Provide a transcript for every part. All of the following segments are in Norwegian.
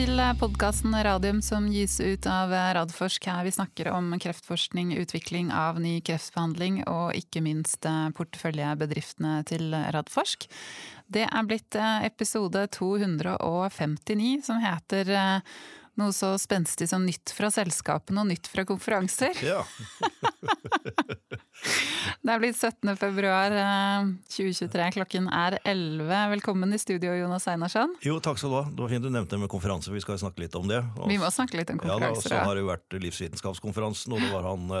til podkasten Radium som gis ut av Radforsk. Her vi snakker om kreftforskning, utvikling av ny kreftbehandling og ikke minst porteføljebedriftene til Radforsk. Det er blitt episode 259 som heter noe så spenstig som nytt fra selskapene og nytt fra konferanser. Ja. det er blitt 17. februar 2023, klokken er 11. Velkommen i studio, Jonas Einarsson. Jo, takk skal du ha. Det var fint du nevnte det med konferanse, vi skal snakke litt om det. Og, vi må snakke litt om konferanser. Ja, da, så har det jo vært livsvitenskapskonferansen, og det var han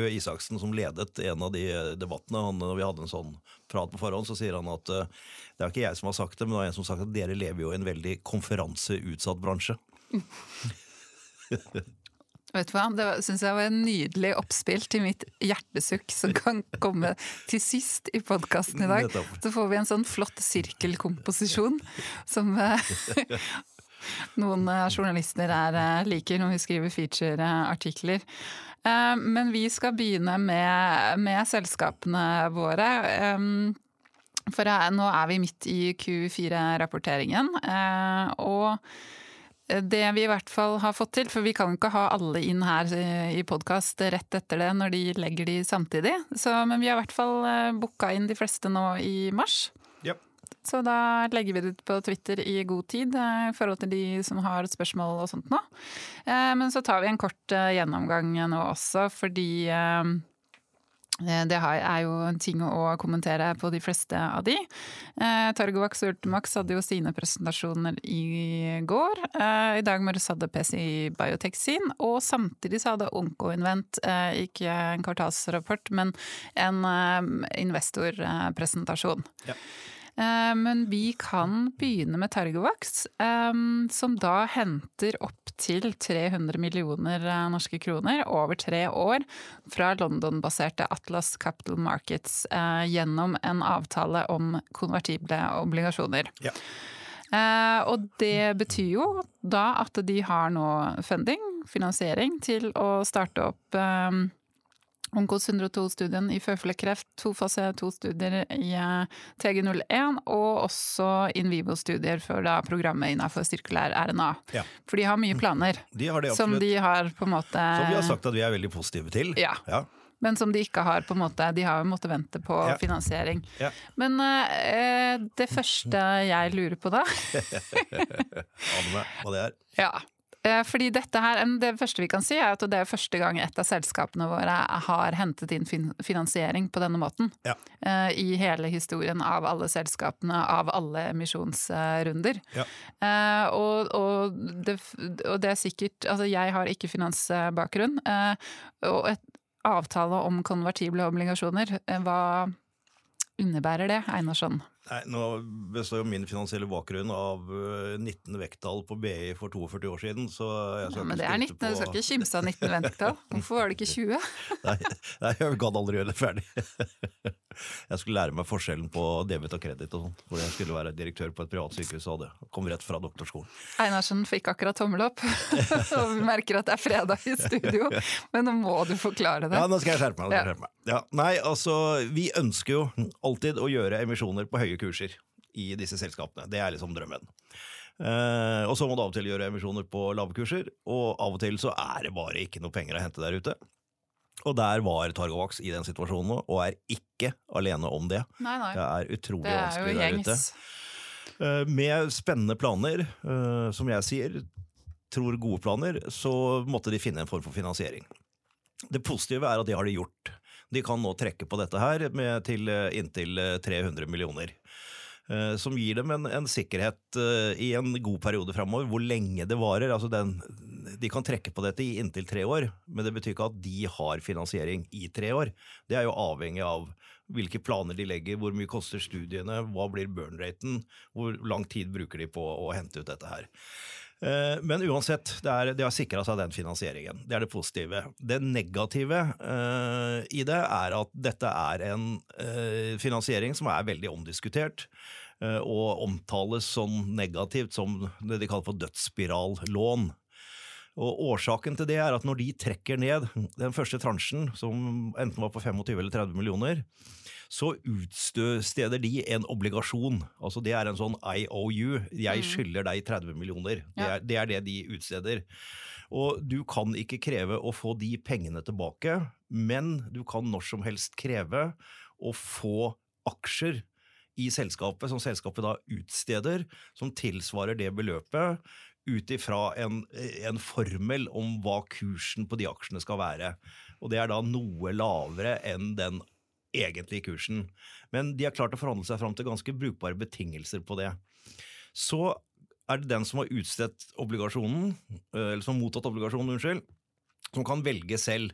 Røe Isaksen som ledet en av de debattene. Han, når vi hadde en sånn prat på forhånd, så sier han at det er ikke jeg som har sagt det, men det er en som har sagt at dere lever jo i en veldig konferanseutsatt bransje. Vet du hva, Det syns jeg var en nydelig oppspill til mitt hjertesukk som kan komme til sist i podkasten i dag. Så får vi en sånn flott sirkelkomposisjon som eh, noen eh, journalister er, eh, liker når vi skriver feature-artikler. Men vi skal begynne med, med selskapene våre. For nå er vi midt i Q4-rapporteringen. Og det vi i hvert fall har fått til, for vi kan ikke ha alle inn her i podkast rett etter det når de legger de samtidig, så, men vi har i hvert fall eh, booka inn de fleste nå i mars. Ja. Så da legger vi det ut på Twitter i god tid eh, i forhold til de som har spørsmål og sånt nå. Eh, men så tar vi en kort gjennomgang nå også, fordi Eh, det er jo en ting å kommentere på de fleste av de. Targovaks Targovax og Ultimax hadde jo sine presentasjoner i går. Eh, I dag morges hadde PCI Biotech sin, og samtidig så hadde Onkoinvent ikke en kvartalsrapport, men en investorpresentasjon. Ja. Men vi kan begynne med Targovax, som da henter opp til 300 millioner eh, norske kroner over tre år fra London-baserte Atlas Capital Markets eh, gjennom en avtale om konvertible obligasjoner. Ja. Eh, og det betyr jo da at de har nå funding, finansiering, til å starte opp Onkos 102-studien i føflekkreft, to fase 2-studier i eh, TG01, og også in vivo-studier for da programmet innenfor sirkulær RNA. Ja. For de har mye planer. De har det som de har på en måte Som vi har sagt at vi er veldig positive til. Ja. ja. Men som de ikke har på en måte De har jo måttet vente på ja. finansiering. Men eh, det første jeg lurer på da Ane meg hva det er. Ja. Eh, fordi dette her, Det første vi kan si, er at det er første gang et av selskapene våre har hentet inn finansiering på denne måten. Ja. Eh, I hele historien av alle selskapene, av alle emisjonsrunder. Ja. Eh, og, og, det, og, det, er sikkert Altså, jeg har ikke finansbakgrunn. Og et avtale om konvertible obligasjoner, hva innebærer det, Einarsson? Nei, Nå består jo min finansielle bakgrunn av 19 eh, vekttall på BI for 42 år siden. så jeg skal ja, Men det er 19, på... du skal ikke kimse av 19 vekttall. Hvorfor var det ikke 20? nei, nei, jeg gadd aldri gjøre det ferdig. jeg skulle lære meg forskjellen på debit og kreditt og sånn. Hvor jeg skulle være direktør på et privat sykehus og hadde kom rett fra doktorskolen. Einarsen fikk akkurat tommel opp, og vi merker at det er fredag i studio. Men nå må du forklare det. Ja, nå skal jeg skjerpe meg. Skjerpe meg. Ja, nei, altså, vi ønsker jo alltid å gjøre emisjoner på høye høye kurser i disse selskapene. Det er liksom drømmen. Eh, og så må du av og til gjøre emisjoner på lave kurser, og av og til så er det bare ikke noe penger å hente der ute. Og der var Targovax i den situasjonen nå, og er ikke alene om det. Nei, nei. Det er utrolig det er vanskelig der ute. Uh, med spennende planer, uh, som jeg sier, tror gode planer, så måtte de finne en form for finansiering. Det positive er at det har de gjort. De kan nå trekke på dette her med til inntil 300 millioner. Eh, som gir dem en, en sikkerhet i en god periode framover. Hvor lenge det varer. Altså den, de kan trekke på dette i inntil tre år, men det betyr ikke at de har finansiering i tre år. Det er jo avhengig av hvilke planer de legger, hvor mye koster studiene, hva blir burn-raten, hvor lang tid bruker de på å hente ut dette her. Eh, men uansett, det er, de har sikra seg den finansieringen. Det er det positive. Det negative uh, i det er at dette er en uh, finansiering som er veldig omdiskutert. Uh, og omtales sånn negativt som det de kaller for dødsspirallån. Og Årsaken til det er at når de trekker ned den første transjen, som enten var på 25 eller 30 millioner, så utsteder de en obligasjon. Altså Det er en sånn IOU. Jeg mm. skylder deg 30 millioner. Det er, det er det de utsteder. Og du kan ikke kreve å få de pengene tilbake, men du kan når som helst kreve å få aksjer i selskapet, som selskapet da utsteder, som tilsvarer det beløpet, ut ifra en, en, formel om hva kursen på de aksjene skal være. Og det er da noe lavere enn den egentlige kursen. Men de har klart å forhandle seg fram til ganske brukbare betingelser på det. Så er det den som har utstedt obligasjonen, eller som har mottatt obligasjonen, unnskyld, som kan velge selv.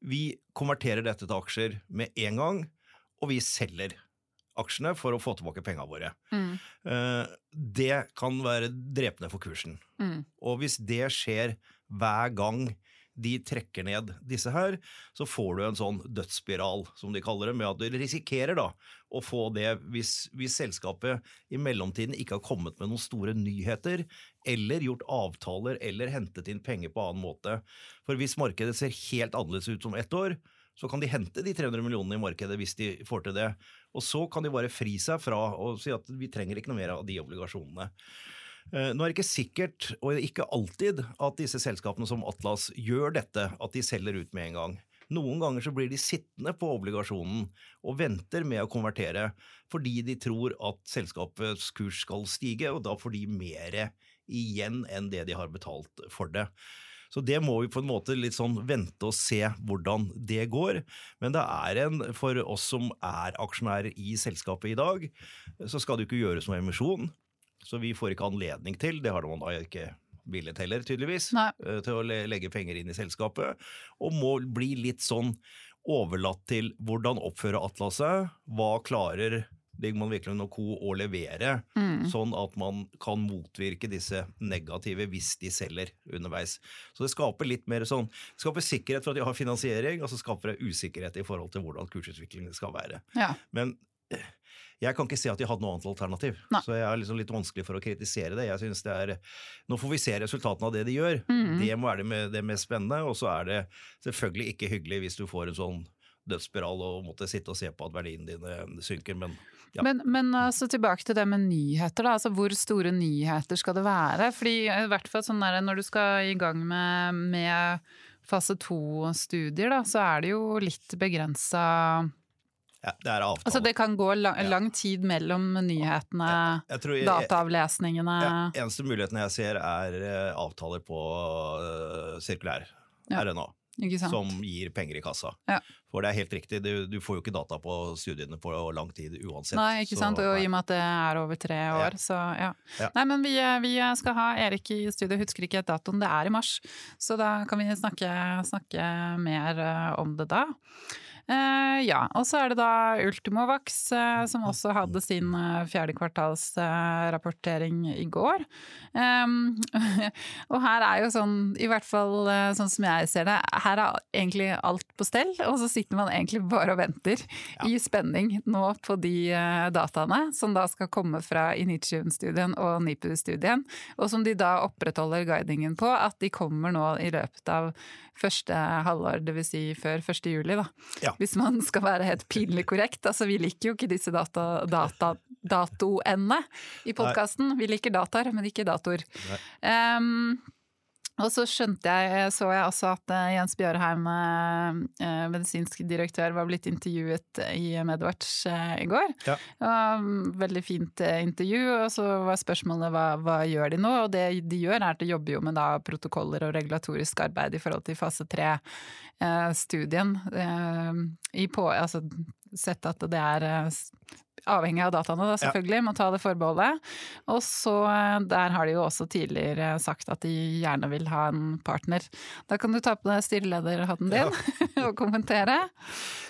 Vi konverterer dette til aksjer med en gang, og vi selger aksjene for å få tilbake pengene våre. Mm. Eh, det kan være drepende for kursen. Mm. Og hvis det skjer hver gang de trekker ned disse her, så får du en sånn dødsspiral, som de kaller det, med at du risikerer da å få det hvis, hvis selskapet i mellomtiden ikke har kommet med noen store nyheter, eller gjort avtaler eller hentet inn penger på annen måte. For hvis markedet ser helt annerledes ut som ett år, så kan de hente de 300 millionene i markedet hvis de får til det. Og så kan de bare fri seg fra å si at vi trenger ikke noe mer av de obligasjonene. Eh, nå er det ikke sikkert, og ikke alltid, at disse selskapene som Atlas gjør dette, at de selger ut med en gang. Noen ganger så blir de sittende på obligasjonen og venter med å konvertere, fordi de tror at selskapets kurs skal stige, og da får de mer igjen enn det de har betalt for det. Så det må vi på en måte litt sånn vente og se hvordan det går. Men det er en, for oss som er aksjonærer i selskapet i dag, så skal det ikke gjøres noe emisjon. Så vi får ikke anledning til, det har man da ikke villet heller, tydeligvis, Nei. Eh, til å legge penger inn i selskapet. Og må bli litt sånn overlatt til hvordan oppføre Atlas seg, hva klarer Digman Wiklund og co. å levere, mm. sånn at man kan motvirke disse negative hvis de selger underveis. Så det skaper litt mer sånn, det skaper sikkerhet for at de har finansiering, og så skaper det usikkerhet i forhold til hvordan kursutviklingen skal være. Ja. Men jeg kan ikke se at de hadde noe annet alternativ. Nei. Så jeg er liksom litt vanskelig for å kritisere det. Jeg synes det er, Nå får vi se resultatene av det de gjør. Mm. Det må være det, det mest spennende. Og så er det selvfølgelig ikke hyggelig hvis du får en sånn dødsspiral og måtte sitte og se på at verdiene dine synker, men ja. Men, men altså, tilbake til det med nyheter. Da. Altså, hvor store nyheter skal det være? Fordi i hvert fall sånn der, Når du skal i gang med, med fase to-studier, så er det jo litt begrensa ja, det er avtale. Altså det kan gå lang, lang tid mellom nyhetene, jeg, jeg jeg, dataavlesningene ja, Eneste muligheten jeg ser, er uh, avtaler på uh, sirkulær ja. RNA som gir penger i kassa. Ja. For det er helt riktig, du, du, får jo ikke data på studiene på lang tid uansett. Nei, ikke sant, og i og med at det er over tre år, ja. så ja. ja. Nei, men vi, vi, skal ha Erik i studio, husker ikke datoen, det er i mars. Så da kan vi snakke, snakke mer eh, om det da. Uh, ja, og så er det da Ultimovax, uh, som også hadde sin uh, fjerdekvartalsrapportering i går. Um, og her er jo sånn, i hvert fall sånn som jeg ser det, her er egentlig alt på stell, og så sitter man egentlig bare og venter ja. i spenning nå på de dataene som da skal komme fra Initium-studien og NIPU-studien, og som de da opprettholder guidingen på at de kommer nå i løpet av første halvår, dvs. Si før 1. juli, da. Ja. Hvis man skal være helt pinlig korrekt. Altså, vi liker jo ikke disse data, data, datoene i podkasten. Vi liker dataer, men ikke datoer. Um, og så skjønte jeg, så jeg også at eh, Jens Bjørheim, eh, medisinsk direktør, var blitt intervjuet i Medwatch eh, i går. Ja. Veldig fint intervju, og så var spørsmålet hva, hva gjør de nå? Og det de gjør er at de jobber jo med da, protokoller og regulatorisk arbeid i forhold til fase tre-studien. I på, altså sett at det er avhengig av dataene, da, selvfølgelig, må ta det forbeholdet. Og så eh, der har de jo også tidligere sagt at de gjerne vil ha en partner. Da kan du ta på deg styrelederhatten din ja. og kommentere.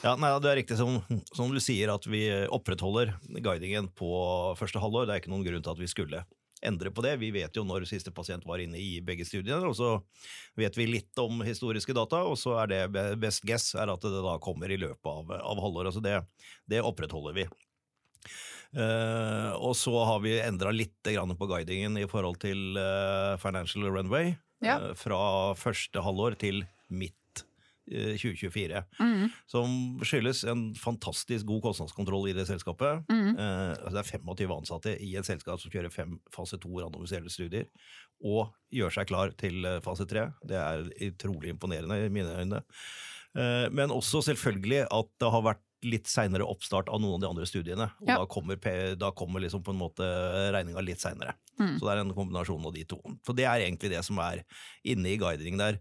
Ja, nei, Det er riktig som, som, du sier, at vi opprettholder guidingen på første halvår. Det er ikke noen grunn til at vi skulle endre på det. Vi vet jo når siste pasient var inne i begge studiene, og så vet vi litt om historiske data, og så er det best guess er at det da kommer i løpet av, av halvåret. Altså det, det opprettholder vi. Uh, og så har vi endra litt på guidingen i forhold til uh, Financial Runway. Ja. Uh, fra første halvår til midt 2024. Mm. Som skyldes en fantastisk god kostnadskontroll i det selskapet. Mm. det er 25 ansatte i et selskap som kjører fem fase to randomiserte studier. Og gjør seg klar til fase tre. Det er utrolig imponerende i mine øyne. Men også selvfølgelig at det har vært litt seinere oppstart av noen av de andre studiene. Og ja. da kommer, da kommer liksom på en måte regninga litt seinere. Mm. Så det er en kombinasjon av de to. Så det er egentlig det som er inne i guidingen der.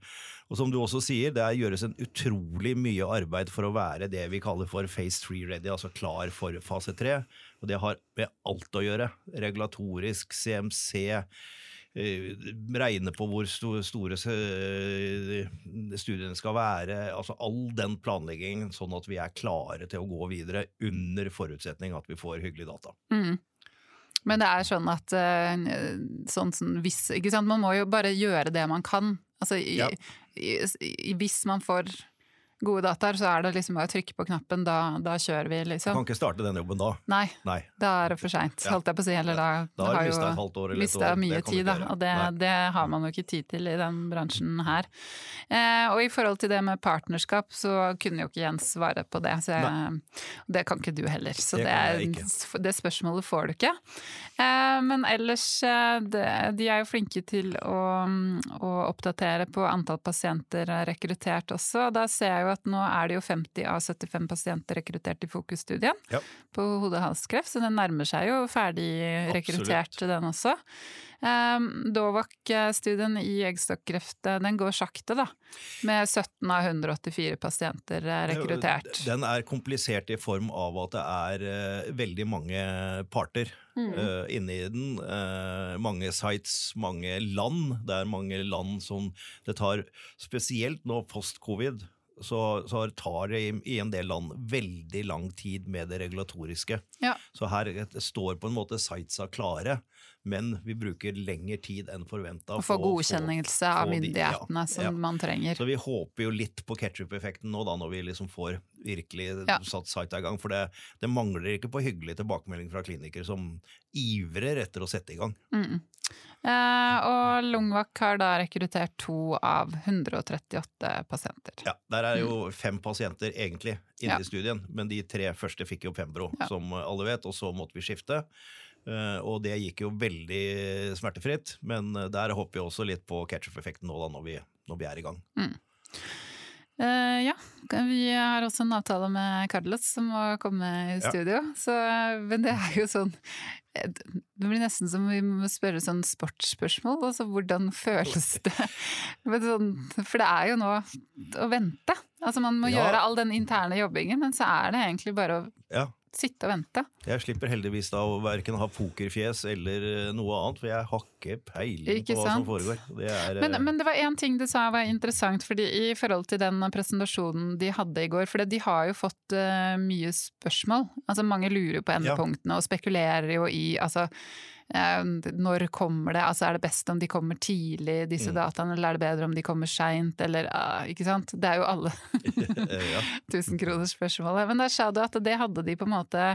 Og som du også sier, det gjøres en utrolig mye arbeid for å være det vi kaller for phase three ready, altså klar for fase tre. Og det har med alt å gjøre. Regulatorisk, CMC regne på hvor store eh, studiene skal være. altså All den planleggingen, sånn at vi er klare til å gå videre under forutsetning at vi får hyggelige data. Mm. Men det er sånn at eh, sånn, sånn, hvis, Man må jo bare gjøre det man kan. Altså, i, ja. i, hvis man får gode dataer, så er det liksom bare å trykke på knappen, da, da kjører vi, liksom. Du kan ikke starte den jobben da? Nei, Nei. da er det for seint, holdt jeg på å si. Eller da, da har du mista mye tid, da. Og det, det, har man jo ikke tid til i den bransjen her. Eh, og i forhold til det med partnerskap, så kunne jo ikke Jens svare på det. Så jeg, det kan ikke du heller. Så det, det, det spørsmålet får du ikke. Eh, men ellers, eh, de er jo flinke til å, å oppdatere på antall pasienter rekruttert også. Da ser jeg jo jo at nå er det jo 50 av 75 pasienter rekruttert i Fokus-studien ja. på hode-halskreft, så den nærmer seg jo ferdig rekruttert, den også. Um, Dovak-studien i eggstokkreft den går sakte, da. Med 17 av 184 pasienter rekruttert. Den er komplisert i form av at det er uh, veldig mange parter mm. uh, inne i den. Uh, mange sites, mange land. Det er mange land som det tar, spesielt nå post-covid, så, så, tar det i, en del land veldig lang tid med det regulatoriske. Ja. Så her står på en måte sightsa klare, men vi bruker lengre tid enn forventa. Å få godkjennelse av myndighetene ja, som ja. man trenger. Så vi håper jo litt på ketsjup-effekten nå, da, når vi liksom får virkelig satt sita i gang. For det, det, mangler ikke på hyggelig tilbakemelding fra klinikere som ivrer etter å sette i gang. Mm. Eh, og Lungvak har da rekruttert to av 138 pasienter. Ja, Der er jo mm. fem pasienter egentlig inne ja. i studien, men de tre første fikk jo Pembro, ja. som alle vet, og så måtte vi skifte. Uh, og det gikk jo veldig smertefritt, men eh, der håper vi også litt på catch-up-effekten nå da, når vi, når vi, er i gang. Mm. Uh, ja, vi har også en avtale med Carlos som må komme i studio. Ja. Så, men det er jo sånn Det blir nesten som vi må spørre sånn sportsspørsmål. Altså hvordan føles det? Sånn, for det er jo nå å vente. Altså Man må ja. gjøre all den interne jobbingen, men så er det egentlig bare å ja sitte og vente. Jeg slipper heldigvis da å verken ha pokerfjes eller eh, noe annet, for jeg har ikke peiling på hva sant? som foregår. Det er, men, eh, men, det var én ting du sa var interessant, fordi i forhold til den presentasjonen de hadde i går, for de har jo fått uh, mye spørsmål. Altså Mange lurer på endepunktene ja. og spekulerer jo i altså Eh, når kommer det? Altså er det best om de kommer tidlig, disse mm. dataene, eller er det bedre om de kommer seint, eller uh, Ikke sant? Det er jo alle tusenkronersspørsmålet. Men der sa du at det hadde de på en måte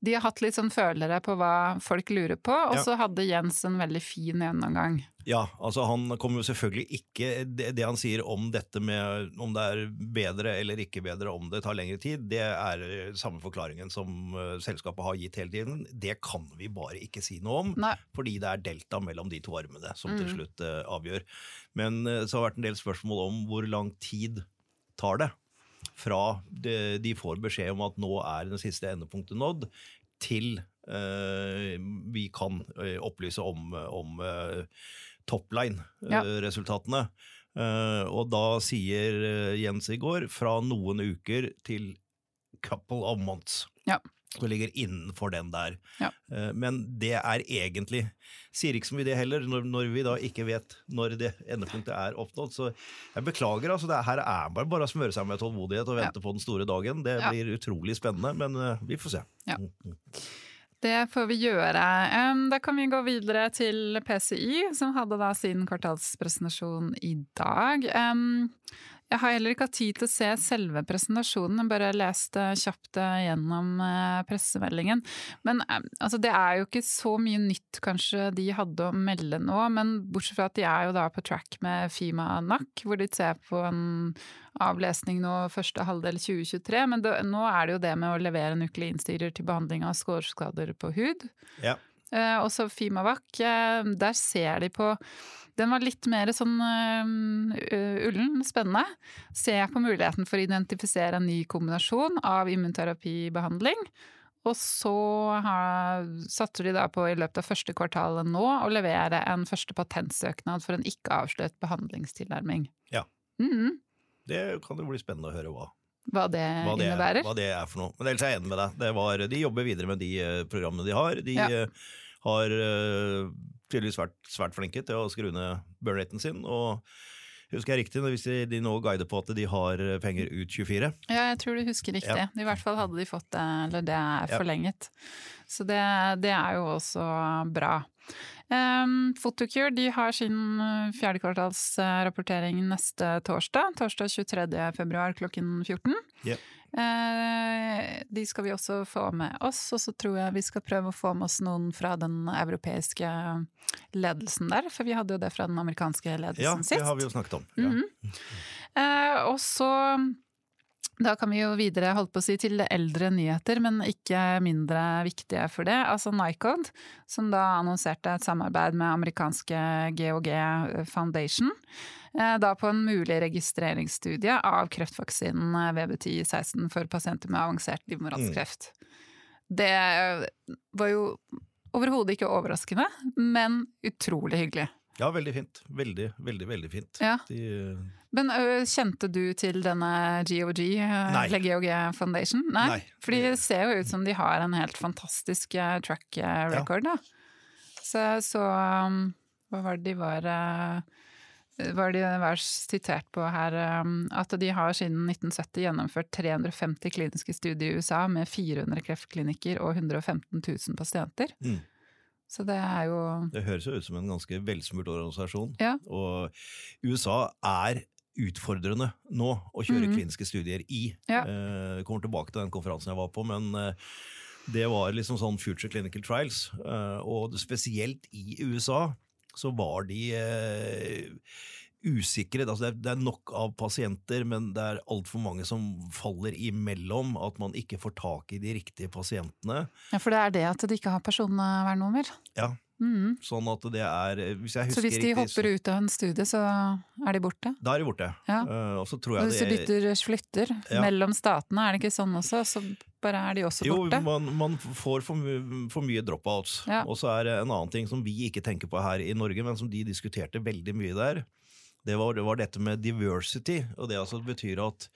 De har hatt litt sånn følere på hva folk lurer på, og så hadde Jens en veldig fin gjennomgang. Ja, altså han kommer jo selvfølgelig ikke det, det, han sier om dette med om det er bedre eller ikke bedre om det tar lengre tid, det er samme forklaringen som uh, selskapet har gitt hele tiden. Det kan vi bare ikke si noe om, Nei. fordi det er delta mellom de to armene som mm. til slutt uh, avgjør. Men uh, så har det vært en del spørsmål om hvor lang tid tar det fra de, de får beskjed om at nå er den siste endepunktet nådd, til vi kan opplyse om, om topline-resultatene. Ja. Uh, og da sier eh, Jens i går fra noen uker til couple of months. Ja. Så ligger innenfor den der. Ja. Men det er egentlig Sier ikke så mye det heller, når, når, vi da ikke vet når det endepunktet er oppnådd. Så jeg beklager, altså. Det her er bare, bare å smøre seg med tålmodighet og vente ja. på den store dagen. Det blir utrolig spennende, men vi får se. Ja. Det får vi gjøre. Da kan vi gå videre til PCI, som hadde da sin kvartalspresentasjon i dag. Jeg har heller ikke hatt tid til å se selve presentasjonen, jeg bare leste kjapt gjennom eh, pressemeldingen. Men eh, altså, det er jo ikke så mye nytt kanskje de hadde å melde nå, men bortsett fra at de er jo da på track med Fima NAC, hvor de ser på en avlesning nå første halvdel 2023. Men det, nå er det jo det med å levere nukleinstyrer til behandling av skårskader på hud. Ja. Eh, og så Fimavac, eh, der ser de på den var litt mer sånn uh, ullen, spennende. Ser på muligheten for å identifisere en ny kombinasjon av immunterapibehandling. Og så har, satser de da på i løpet av første kvartal nå å levere en første patentsøknad for en ikke avslørt behandlingstilnærming. Ja. Mm. Det kan jo bli spennende å høre hva. Hva det, hva det innebærer? Er, hva det er for noe. Men ellers er jeg enig med deg. Var, de jobber videre med de programmene de har. De ja. Har tydeligvis vært svært flinke til å skru ned burn-raten sin. og Husker jeg riktig hvis de nå guider på at de har penger ut 24? Ja, jeg tror du husker riktig. Ja. I hvert fall hadde de fått det, eller det er forlenget. Ja. Så det, det, er jo også bra. Um, Photocure de har sin fjerdekvartalsrapportering neste torsdag. Torsdag 23. februar klokken 14. Yeah. Eh, de skal vi også få med oss, og så tror jeg vi skal prøve å få med oss noen fra den europeiske ledelsen der, for vi hadde jo det fra den amerikanske ledelsen sist. Ja, det har vi jo snakket om. Ja. Mm -hmm. og så da kan vi jo videre holde på å si til eldre nyheter, men ikke mindre viktige for det. Altså Nycod, som da annonserte et samarbeid med amerikanske GOG Foundation. Eh, da på en mulig registreringsstudie av kreftvaksinen VB1016 for pasienter med avansert livmorhalskreft. Mm. Det var jo overhodet ikke overraskende, men utrolig hyggelig. Ja, veldig fint. Veldig, veldig veldig fint. Ja. De, Men kjente du til denne GOG, Nei. eller GOG Foundation? Nei. Nei. For de ser jo ut som de har en helt fantastisk track record, ja. Så, så hva var det de var var de var sitert på her at de har siden 1970 gjennomført 350 kliniske studier i USA med 400 kreftklinikker og 115 000 pasienter. Mm. Så det er jo Det høres jo ut som en ganske velsmurt organisasjon. Ja. Og USA er utfordrende nå å kjøre mm. kliniske studier i. Ja. Eh, kommer tilbake til den konferansen jeg var på, men eh, det var liksom sånn Future Clinical Trials. Eh, og spesielt i USA så var de eh, usikre. Altså det, er, det, er, nok av pasienter, men det er altfor mange som faller imellom. At man ikke får tak i de riktige pasientene. Ja, For det er det at de ikke har personvernnummer? Ja. Mm. Sånn at det er hvis Så hvis de riktig, hopper ut av en studie, så er de borte? Da er de borte. Ja. Uh, og så tror jeg og hvis de bytter flytter ja. mellom statene, er det ikke sånn også? Så bare er de også borte? Jo, man, man får for, for mye dropouts. Ja. Og så er det en annen ting som vi ikke tenker på her i Norge, men som de diskuterte veldig mye der. Det var, det var, dette med diversity, og det altså betyr at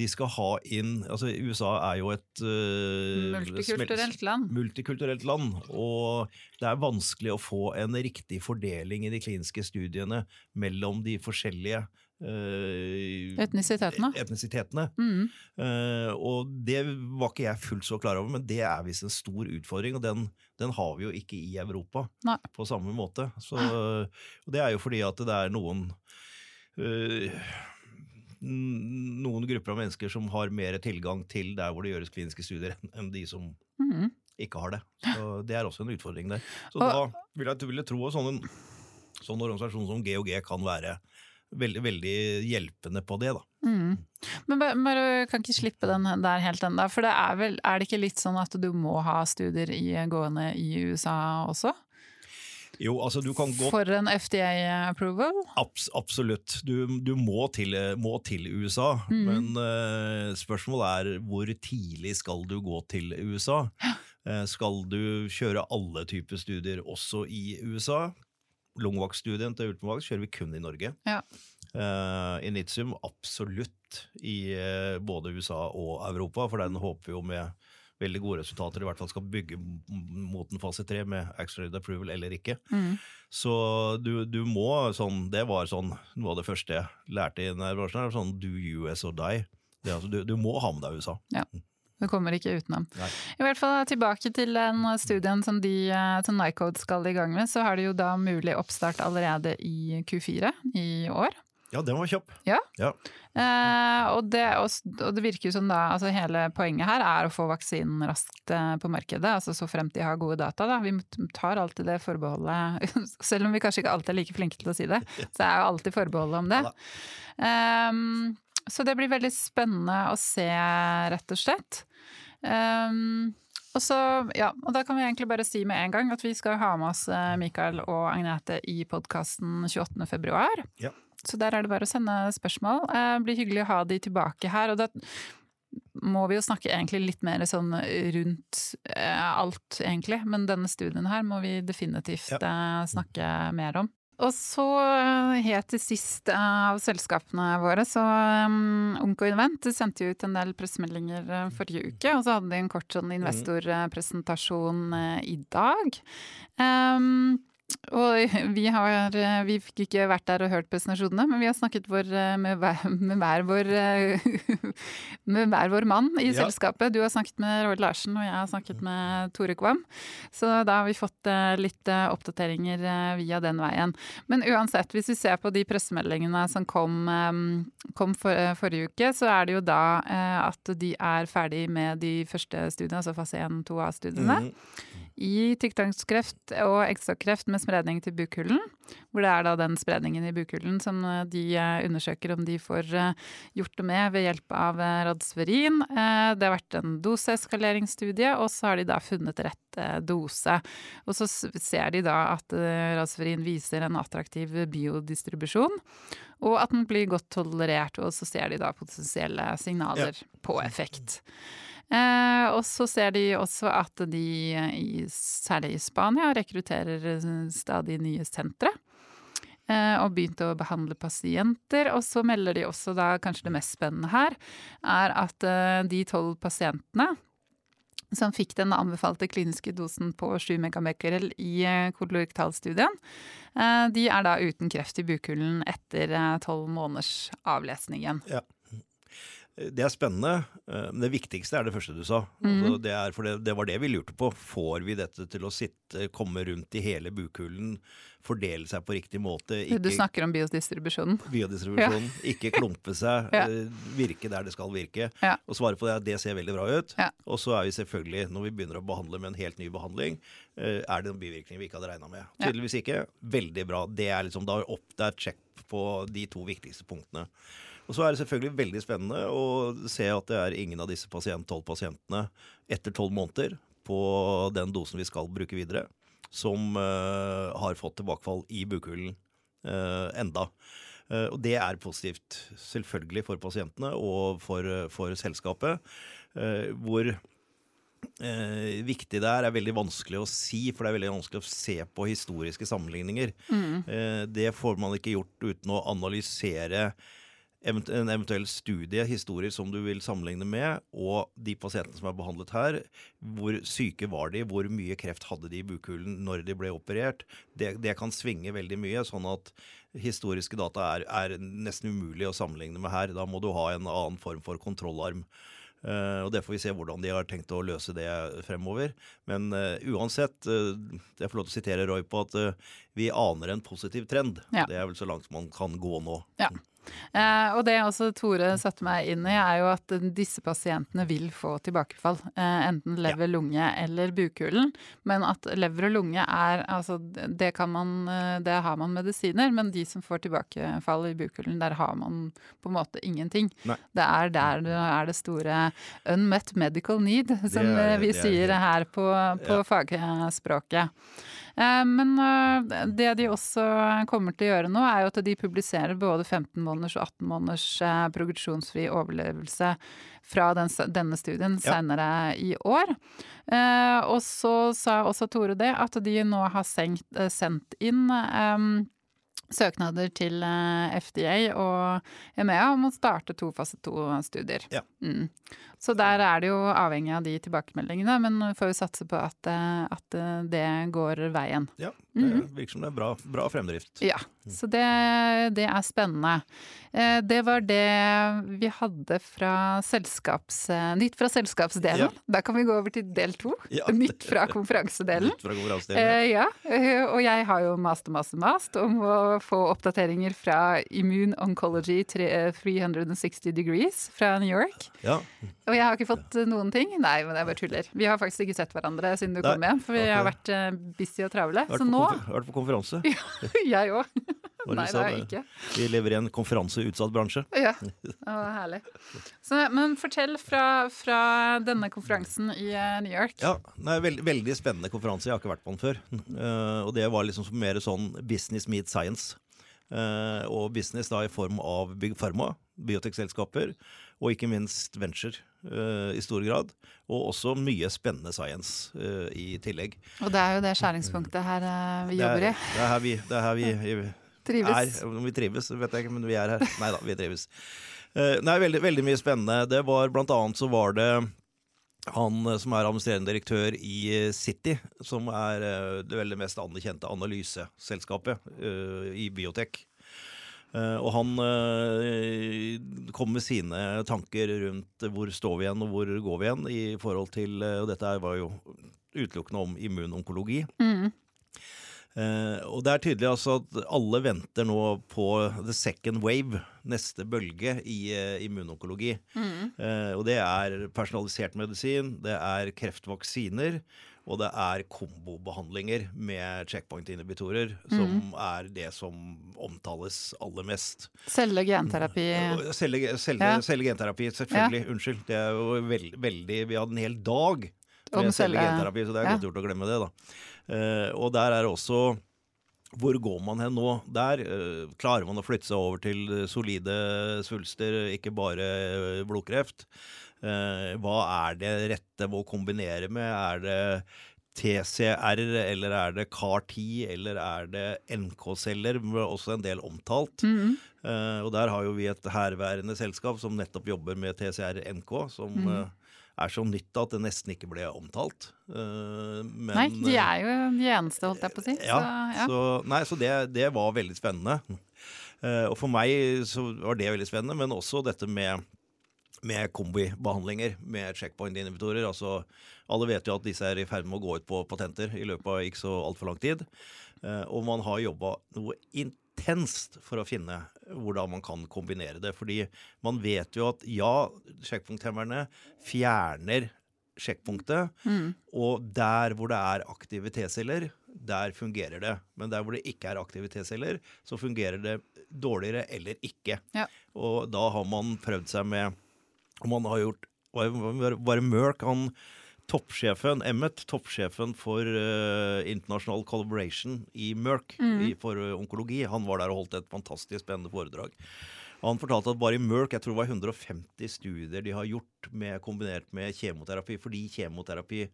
de skal ha inn altså USA er jo et uh, multikulturelt land. multikulturelt land, og det er vanskelig å få en riktig fordeling i de kliniske studiene mellom de forskjellige uh, etnisitetene. etnisitetene. Mm. Uh, og det var ikke jeg fullt så klar over, men det er visst en stor utfordring, og den, den har vi jo ikke i Europa Nei. på samme måte. Så, det er jo fordi at det er noen noen grupper av mennesker som har mer tilgang til der hvor det gjøres kliniske studier, enn de som mm. ikke har det. Så Det er også en utfordring der. Så og, da vil jeg, vil jeg tro at sånn sånn organisasjon som GOG kan være veldig, veldig hjelpende på det. da. Mm. Men bare, kan ikke slippe den der helt ennå. For det er, vel, er det ikke litt sånn at du må ha studier i, gående i USA også? Jo, altså du kan gå For en FDA-approval? Abs absolutt. Du, du må, til, må, til, USA. Mm. Men uh, spørsmålet er hvor tidlig skal du gå til USA? Uh, skal du kjøre alle typer studier også i USA? Lungvaktstudien til Ultimavax kjører vi kun i Norge. Ja. Uh, Initium absolutt i både USA og Europa, for den håper vi jo med veldig gode resultater, i hvert fall skal bygge mot en fase tre med accelerated approval eller ikke. Mm. Så du, du, må sånn Det var sånn noe av det første jeg lærte i denne bransjen. sånn Do US or die. Det, altså, du, du, må ha med deg USA. Ja. Du kommer ikke utenom. Nei. I hvert fall Tilbake til den studien som, de, som Nycode skal i gang med, så har de jo da mulig oppstart allerede i Q4 i år. Ja, den var kjapp. Ja. ja. Eh, og, det, og, det, virker jo som da altså Hele poenget her er å få vaksinen raskt eh, på markedet, altså så fremt de har gode data. Da. Vi tar alltid det forbeholdet, selv om vi kanskje ikke alltid er like flinke til å si det, så er jo alltid forbeholdet om det. Um, så det blir veldig spennende å se, rett og slett. Um, og, så, ja, og da kan vi egentlig bare si med en gang at vi skal ha med oss eh, Mikael og Agnete i podkasten 28.2. Ja. Så der er det bare å sende spørsmål. Det eh, blir hyggelig å ha de tilbake her. Og da må vi jo snakke egentlig litt mer sånn rundt eh, alt, egentlig. Men denne studien her må vi definitivt ja. snakke mer om. Og så eh, helt til sist av selskapene våre, så um, Unco Invent sendte ut en del pressemeldinger eh, forrige uke. Og så hadde de en kort sånn mhm. investorpresentasjon i dag. Um, og vi, har, vi fikk ikke vært der og hørt presentasjonene, men vi har snakket vår, med, hver, med, hver vår, med, hver vår, mann i ja. selskapet. Du har snakket med Roald Larsen, og jeg har snakket med Tore Kvam. Så da har vi fått eh, litt eh, oppdateringer eh, via den veien. Men uansett, hvis vi ser på de pressemeldingene som kom, kom for, forrige uke, så er det jo da at de er ferdig med de første studiene, altså fase 1-2A-studiene. Mm i tykktarmskreft og eggstokkreft med spredning til bukhulen. Hvor det er da den spredningen i bukhulen som eh, de eh, undersøker om de får eh, gjort det med ved hjelp av radsferin. Det har vært en doseeskaleringsstudie, og så har de da funnet rett dose. Og så ser de da at radsferin viser en attraktiv biodistribusjon, og at den blir godt tolerert. Og så ser de da potensielle signaler ja. på effekt. Eh, og så ser de også at de, i, særlig i Spania, rekrutterer stadig nye sentre. Eh, og begynte å behandle pasienter. Og så melder de også da, kanskje det mest spennende her, er at eh, de tolv pasientene som fikk den anbefalte kliniske dosen på 7 megabecquerel i eh, kolorektalstudien, eh, de er da uten kreft i bukhulen etter eh, tolv måneders avlesningen. Ja. Det er spennende, eh, men det viktigste er det første du sa. Mm. Altså det, for det, det, var det vi lurte på. Får vi dette til å sitte, komme rundt i hele bukhulen, fordele seg på riktig måte? Ikke, du snakker om biodistribusjonen? Biodistribusjonen. Ja. Ikke klumpe seg, ja. Eh, virke der det skal virke. Ja. Og svare på det er at det ser veldig bra ut. Og så er vi selvfølgelig, når vi begynner å behandle med en helt ny behandling, eh, er det noen bivirkning vi ikke hadde regna med. Tydeligvis ikke. Veldig bra. Det er liksom, da opp, det er check på de to viktigste punktene. Og så er det selvfølgelig veldig spennende å se at det er ingen av disse pasient, 12 pasientene etter tolv måneder på den dosen vi skal bruke videre, som uh, har fått tilbakefall i bukhulen uh, enda. Uh, og det er positivt, selvfølgelig for pasientene og for, for selskapet. hvor Eh, viktig det er, er veldig vanskelig å si, for det er veldig vanskelig å se på historiske sammenligninger. Mm. Eh, det får man ikke gjort uten å analysere en eventuell studie, historier som du vil sammenligne med, og de pasientene som er behandlet her. Hvor syke var de? Hvor mye kreft hadde de i bukhulen når de ble operert? Det, det kan svinge veldig mye, sånn at historiske data er, er, nesten umulig å sammenligne med her. Da må du ha en annen form for kontrollarm. Uh, og Det får vi se hvordan de har tenkt å løse det fremover. Men uh, uansett, uh, jeg får lov til å sitere Roy på at vi aner en positiv trend. Ja. Det er vel så langt man kan gå nå. Ja. Eh, og det også Tore satte meg inn i, er jo at disse pasientene vil få tilbakefall. Eh, enten lever, ja. lunge eller bukhulen. Men at lever og lunge er Altså, det kan man eh, Det har man medisiner, men de som får tilbakefall i bukhulen, der har man på en måte ingenting. Nei. Det er der det er det store unmet medical need, som er, vi sier her på, på ja. fagspråket. Eh, men eh, det de også kommer til å gjøre nå, er jo at de publiserer både 15 måneders og 18 måneders eh, progresjonsfri overlevelse fra denne studien ja. senere i år. Og så sa også Tore det, at de nå har senkt, sendt inn søknader til FDA og EMEA om å starte to fase to-studier. Ja. Mm. Så der er det jo avhengig av de tilbakemeldingene, men får jo satse på at, eh, at eh, det går veien. Ja, det mhm. virker som det er bra, bra fremdrift. Ja, så det, det, er spennende. Eh, det var det vi hadde fra selskaps... Nytt fra selskapsdelen. Ja. Da kan vi gå over til del to. Ja. Nytt fra konferansedelen. Nytt fra konferansedelen. Ja. ja. Og jeg har jo mast og mast og mast om å få oppdateringer fra Immune Oncology 360 eh, Degrees fra New York. Ja. Og jeg har ikke fått noen ting. Nei, men jeg bare tuller. Vi har faktisk ikke sett hverandre siden du Nei, kom hjem, for vi har vært busy og travle. Så nå Vært på konferanse. Ja, jeg òg. Nei, det har jeg ikke. Vi lever i en konferanseutsatt bransje. Ja, det var herlig. Så, men fortell fra, fra, denne konferansen i eh, New York. Ja, det er veld, Veldig spennende konferanse. Jeg har ikke vært på den før. Uh, og det var liksom mer sånn business meet science. Uh, og business da i form av Big Pharma, biotekselskaper, og ikke minst venture i stor grad. Og også mye spennende science i tillegg. Og det er jo det skjæringspunktet her vi jobber i. Det er her vi, det er her vi Trives. Er, om vi trives, vet jeg ikke, men vi er her. Nei da, vi trives. Nei, veldig, veldig, mye spennende. Det var Blant annet så var det han eh, som er administrerende direktør i eh, City, som er det veldig mest anerkjente analyseselskapet i biotek. Og han kom med sine tanker rundt hvor står vi igjen og hvor går vi igjen i forhold til Og dette var jo utelukkende om immunonkologi. Mm. Uh, og det er tydelig altså at alle venter nå på the second wave, neste bølge i uh, immunonkologi. Mm. Uh, og det er personalisert medisin, det er kreftvaksiner, og det er kombobehandlinger med checkpoint-inhibitorer, mm. som er det som omtales aller mest. Celle- genterapi? Celle, celle, ja. celle genterapi, selvfølgelig. Ja. Unnskyld. Det er jo veld, veldig Vi hadde en hel dag med celle genterapi, så det er ja. godt gjort å glemme det, da. Uh, og der er også hvor går man hen nå? Der uh, klarer man å flytte seg over til solide svulster, ikke bare uh, blodkreft. Uh, hva er det rette å kombinere med? Er det TCR, eller er det CAR-10, eller er det NK-celler? Også en del omtalt. Mm. og der har jo vi et herværende selskap som nettopp jobber med TCR-NK, som mm er så nytt at det nesten ikke ble omtalt. Uh, men, nei, de er jo de eneste, holdt jeg på å si. Ja, så, ja. Så, nei, så det, det, var veldig spennende. Uh, og for meg så var det veldig spennende, men også dette med med kombibehandlinger med checkpoint-inhibitorer. Altså, alle vet jo at disse er i ferd med å gå ut på patenter i løpet av ikke så altfor lang tid. Uh, og man har jobba noe intenst for å finne hvordan man kan kombinere det. Fordi man vet jo at ja, sjekkpunkthemmerne fjerner sjekkpunktet. Mm. Og der hvor det er aktive T-celler, der fungerer det. Men der hvor det ikke er aktive T-celler, så fungerer det dårligere eller ikke. Ja. Og da har man prøvd seg med Og man har gjort Bare Merck han toppsjefen, Emmet, toppsjefen for uh, International collaboration i Merck mm. i, for uh, onkologi, han var der og holdt et fantastisk spennende foredrag. Han fortalte at bare i Merck jeg tror det var 150 studier de har gjort med, kombinert med kjemoterapi, fordi kjemoterapi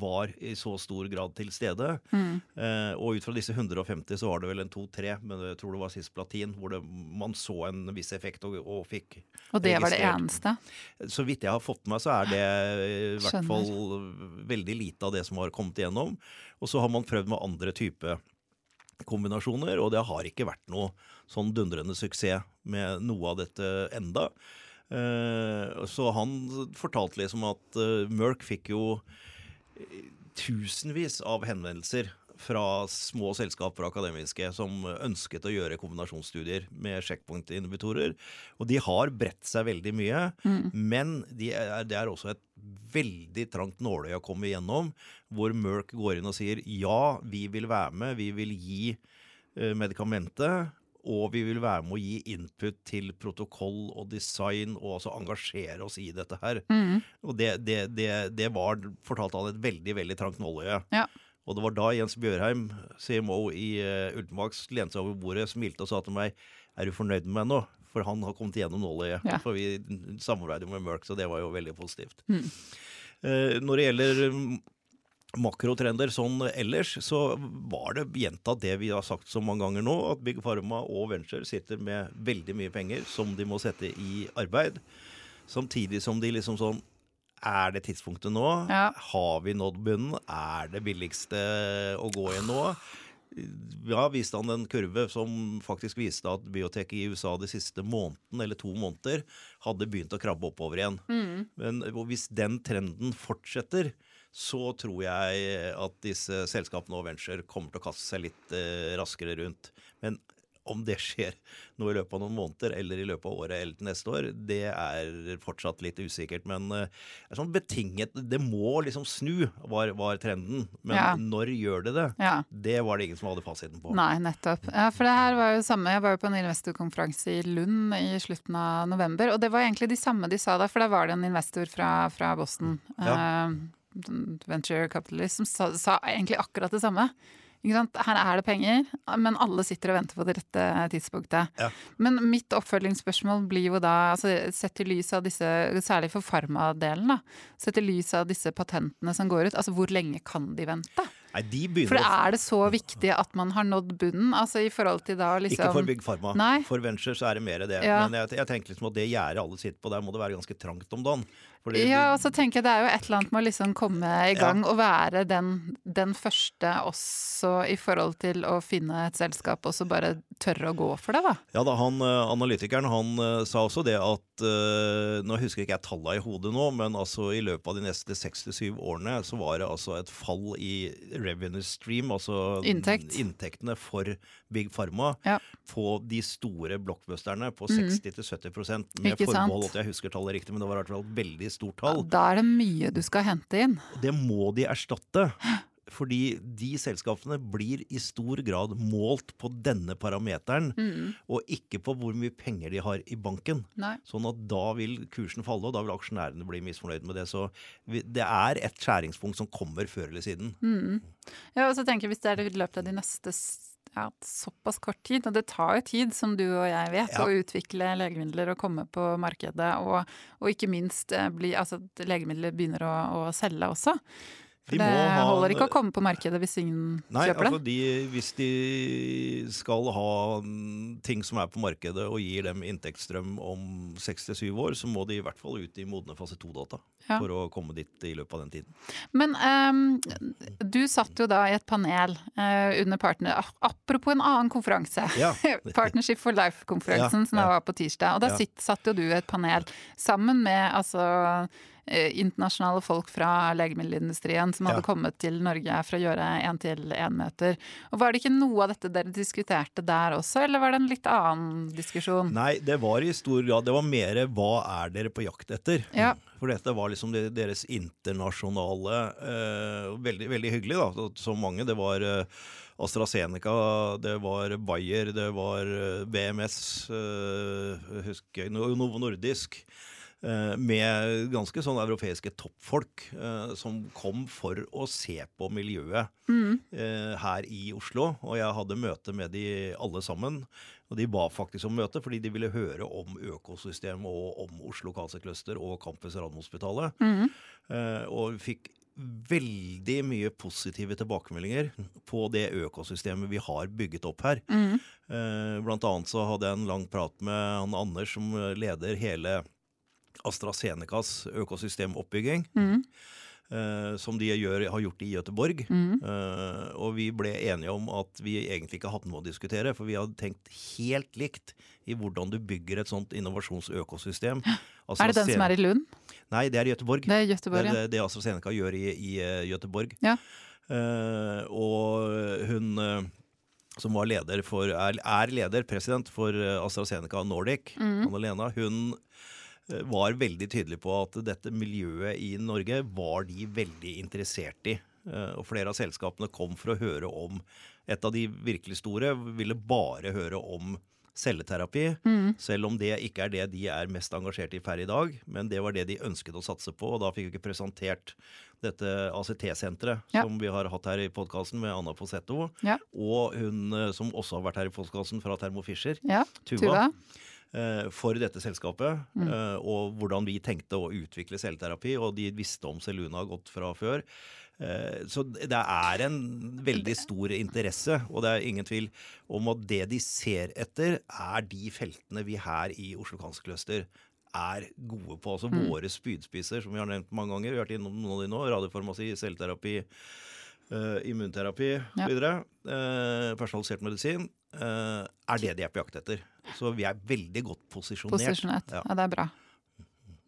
var i så stor grad til stede. Mm. Eh, og ut fra disse 150 så var det vel en to-tre, men jeg tror det var cisplatin, hvor det, man så en viss effekt og, og fikk Og det var det eneste? Så vidt jeg har fått med meg, så er det i hvert Skjønner. fall veldig lite av det som har kommet igjennom. Og så har man prøvd med andre typer kombinasjoner, og det har ikke vært noe sånn dundrende suksess med noe av dette enda. Eh, så han fortalte liksom at eh, Merck fikk jo tusenvis av henvendelser fra små selskaper akademiske som ønsket å gjøre kombinasjonsstudier med checkpoint-inhibitorer. Og de har bredt seg veldig mye, mm. men det er, det er også et veldig trangt nåløye å komme igjennom, hvor Merck går inn og sier ja, vi vil være med, vi vil gi uh, medikamentet, og vi vil være med å gi input til protokoll og design, og altså engasjere oss i dette her. Mm. Og det, det, det, det, var, fortalte han, et veldig veldig trangt nåløye. Ja. Og det var da Jens Bjørheim, CMO i uh, Ultimax, lente seg over bordet, smilte og sa til meg er du fornøyd med meg nå? For han har kommet igjennom nåløyet. Ja. For vi samarbeider med Merck, så det var jo veldig positivt. Mm. Uh, når det gjelder makrotrender sånn ellers, så var det gjentatt det vi har sagt så mange ganger nå, at Big Pharma og Venture sitter med veldig mye penger som de må sette i arbeid. Samtidig som de liksom sånn Er det tidspunktet nå? Ja. Har vi nådd bunnen? Er det billigste å gå i nå? Ja, viste han en kurve som faktisk viste at biotek i USA de siste måneden eller to måneder hadde begynt å krabbe oppover igjen. Mm. Men hvis den trenden fortsetter, så tror jeg at disse selskapene og venture kommer til å kaste seg litt eh, raskere rundt. Men om det skjer nå i løpet av noen måneder eller i løpet av året eller til neste år, det er fortsatt litt usikkert. Men uh, sånn betinget Det må liksom snu, var, var trenden. Men ja. når gjør det det? Ja. Det var det ingen som hadde fasiten på. Nei, nettopp. Ja, for det her var jo samme. Jeg var jo på en investorkonferanse i Lund i slutten av november, og det var egentlig de samme de sa da, for da var det en investor fra, fra Boston. Ja. Uh, venture Capitalist som sa, sa egentlig akkurat det samme. Her er det penger, men alle sitter og venter på det rette tidspunktet. Ja. Men mitt oppfølgingsspørsmål blir jo da, altså, sett i lys av disse, særlig for farmadelen, sett i lys av disse patentene som går ut, altså hvor lenge kan de vente? Nei, de begynner For er det så viktig at man har nådd bunnen? Altså i forhold til da liksom Ikke for Big Pharma. Nei. For Venture så er det mer det. Ja. Men jeg, jeg, tenker liksom at det gjerdet alle sitter på, der må det være ganske trangt om dagen. Fordi, ja, og så tenker jeg det er jo et eller annet med å liksom komme i gang ja. og være den, den, første også i forhold til å finne et selskap og så bare tørre å gå for det, da. Ja da, han eh, analytikeren han uh, sa også det at uh, Nå husker ikke jeg tallene i hodet nå, men altså i løpet av de neste seks til syv årene så var det altså et fall i revenue stream, altså Inntekt. inntektene for Big Pharma, ja. på de store blockbusterne på 60-70 mm. med forbehold at jeg husker tallet riktig, men det var i hvert fall et veldig stort tall. Ja, da er det mye du skal hente inn. Det må de erstatte. Fordi de selskapene blir i stor grad målt på denne parameteren, mm. og ikke på hvor mye penger de har i banken. Nei. Sånn at da vil kursen falle, og da vil aksjonærene bli misfornøyd med det. Så det er et skjæringspunkt som kommer før eller siden. Mm. Ja, og så tenker jeg Hvis det er i løpet av de neste ja, såpass kort tid. Og det tar jo tid, som du og jeg vet, ja. å utvikle legemidler og komme på markedet. Og, og ikke minst eh, bli, altså, at legemidler begynner å, å selge også. For det holder ikke å komme på markedet hvis ingen nei, kjøper det. Altså de, hvis de skal ha ting som er på markedet og gir dem inntektsstrøm om 6-7 år, så må de i hvert fall ut i modne fase 2-data ja. for å komme dit i løpet av den tiden. Men um, du satt jo da i et panel uh, under partner... Apropos en annen konferanse. Ja. Partnership for Life-konferansen ja, som var på tirsdag. Og da satt jo du i et panel sammen med altså internasjonale folk fra legemiddelindustrien som hadde ja. kommet til Norge for å gjøre én-til-én-møter. Og Var det ikke noe av dette dere diskuterte der også, eller var det en litt annen diskusjon? Nei, det var i stor grad Det var mer hva er dere på jakt etter? Ja. For dette var liksom deres internasjonale eh, veldig, veldig hyggelig, da. Så mange. Det var uh, AstraZeneca, det var Bayer, det var BMS, eh, husker Novo Nordisk. Eh, med ganske sånn europeiske toppfolk eh, som kom for å se på miljøet mm. Eh, her i Oslo. Og jeg hadde møte med de alle sammen. Og de ba faktisk om møte fordi de ville høre om økosystemet og om Oslo Cancer og Campus Radiumhospitalet. Mm. Og fikk veldig mye positive tilbakemeldinger på det økosystemet vi har bygget opp her. Mm. Blant annet så hadde jeg en lang prat med han Anders som leder hele AstraZenecas økosystemoppbygging. Mm. Uh, som de gjør, har gjort i Gøteborg. Mm. Uh, og vi ble enige om at vi egentlig ikke hadde noe å diskutere, for vi hadde tenkt helt likt i hvordan du bygger et sånt innovasjonsøkosystem. Altså, er det den som er i Lund? Nei, det er i Gøteborg. Det er Göteborg, det, er det AstraZeneca gjør i, i uh, Gøteborg. Ja. og hun som var leder for, er, er leder, president for AstraZeneca Nordic, mm. Anna-Lena, hun Eh, var veldig tydelig på at dette miljøet i Norge var de veldig interessert i. Eh, og flere av selskapene kom for å høre om Et av de virkelig store ville bare høre om celleterapi, mm. selv om det ikke er det de er mest engasjert i per i dag. Men det var det de ønsket å satse på, og da fikk vi ikke presentert dette ACT-senteret ja. som vi har hatt her i podkasten med Anna Posetto, ja. og hun eh, som også har vært her i podkasten fra Thermo Fisher, ja, Tuva. Tuva. Eh, for dette selskapet, mm. Eh, og hvordan vi tenkte å utvikle celleterapi. Og de visste om Seluna godt fra før. Eh, så det er en veldig stor interesse, og det er ingen tvil om at det de ser etter, er de feltene vi her i Oslo Cancer Cluster er gode på. Altså mm. våre spydspisser, som vi har nevnt mange ganger. Vi har vært innom noen av de nå. Radiofarmasi, celleterapi, uh, immunterapi. Ja. Uh, personalisert medisin. Uh, er det de er på jakt etter. Så vi er veldig godt posisjonert. Posisjonert, ja. ja. det er bra.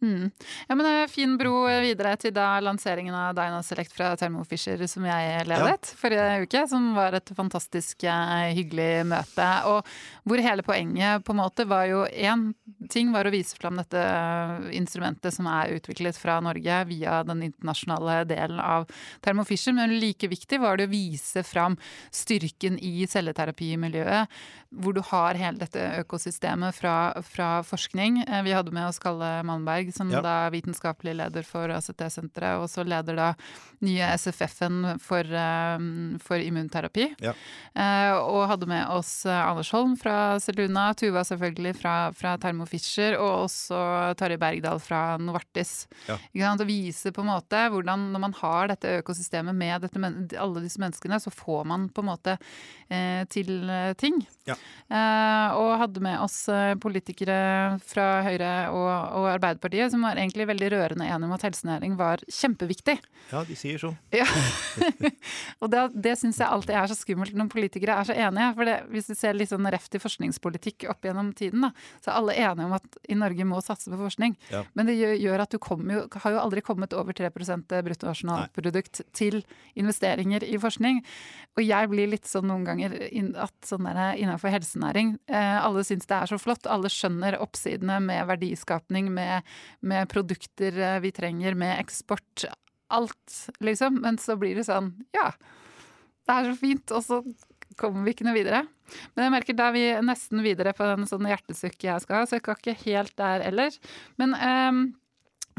Mm. Ja, men det er Fin bro videre til da lanseringen av Dynaselect fra Thermo Fisher som jeg ledet ja. forrige uke. Som var et fantastisk eh, hyggelig møte. Og hvor hele poenget på en måte var jo én ting var å vise fram dette eh, instrumentet som er utviklet fra Norge via den internasjonale delen av Thermo Fisher. Men like viktig var det å vise fram styrken i celleterapimiljøet. Hvor du har hele dette økosystemet fra, fra forskning. Eh, vi hadde med oss Kalle Malmberg som ja. da er vitenskapelig leder for ACT-senteret, og så leder da nye SFF-en for, um, for immunterapi. Ja. Uh, og hadde med oss eh, Anders Holm fra Seluna, Tuva selvfølgelig fra, fra Thermo Fischer, og også Tarjei Bergdal fra Novartis. Ja. Å vise på en måte hvordan når man har dette økosystemet med dette, alle disse menneskene, så får man på en måte eh, til ting. Ja. Eh, og hadde med oss politikere fra Høyre og, og Arbeiderpartiet Arbeiderpartiet, som var egentlig veldig rørende enige om at helsenæring var kjempeviktig. Ja, de sier så. Ja. og det, det syns jeg alltid er så skummelt når politikere er så enige. For det, hvis du ser litt sånn reft i forskningspolitikk opp gjennom tiden, da, så er alle enige om at i Norge må satse på forskning. Ja. Men det gjør, at du jo, har jo aldri kommet over 3% bruttonasjonalprodukt til investeringer i forskning. Og jeg blir litt sånn noen ganger at sånn der, innenfor helsenæring eh, Alle syns det er så flott. Alle skjønner oppsidene med verdiskapning, med med produkter eh, vi trenger, med eksport. Alt, liksom. Men så blir det sånn Ja, det er så fint. Og så kommer vi ikke noe videre. Men jeg merker da er vi nesten videre på den sånn hjertesukk jeg skal ha, så jeg skal ikke helt der ellers. Men um,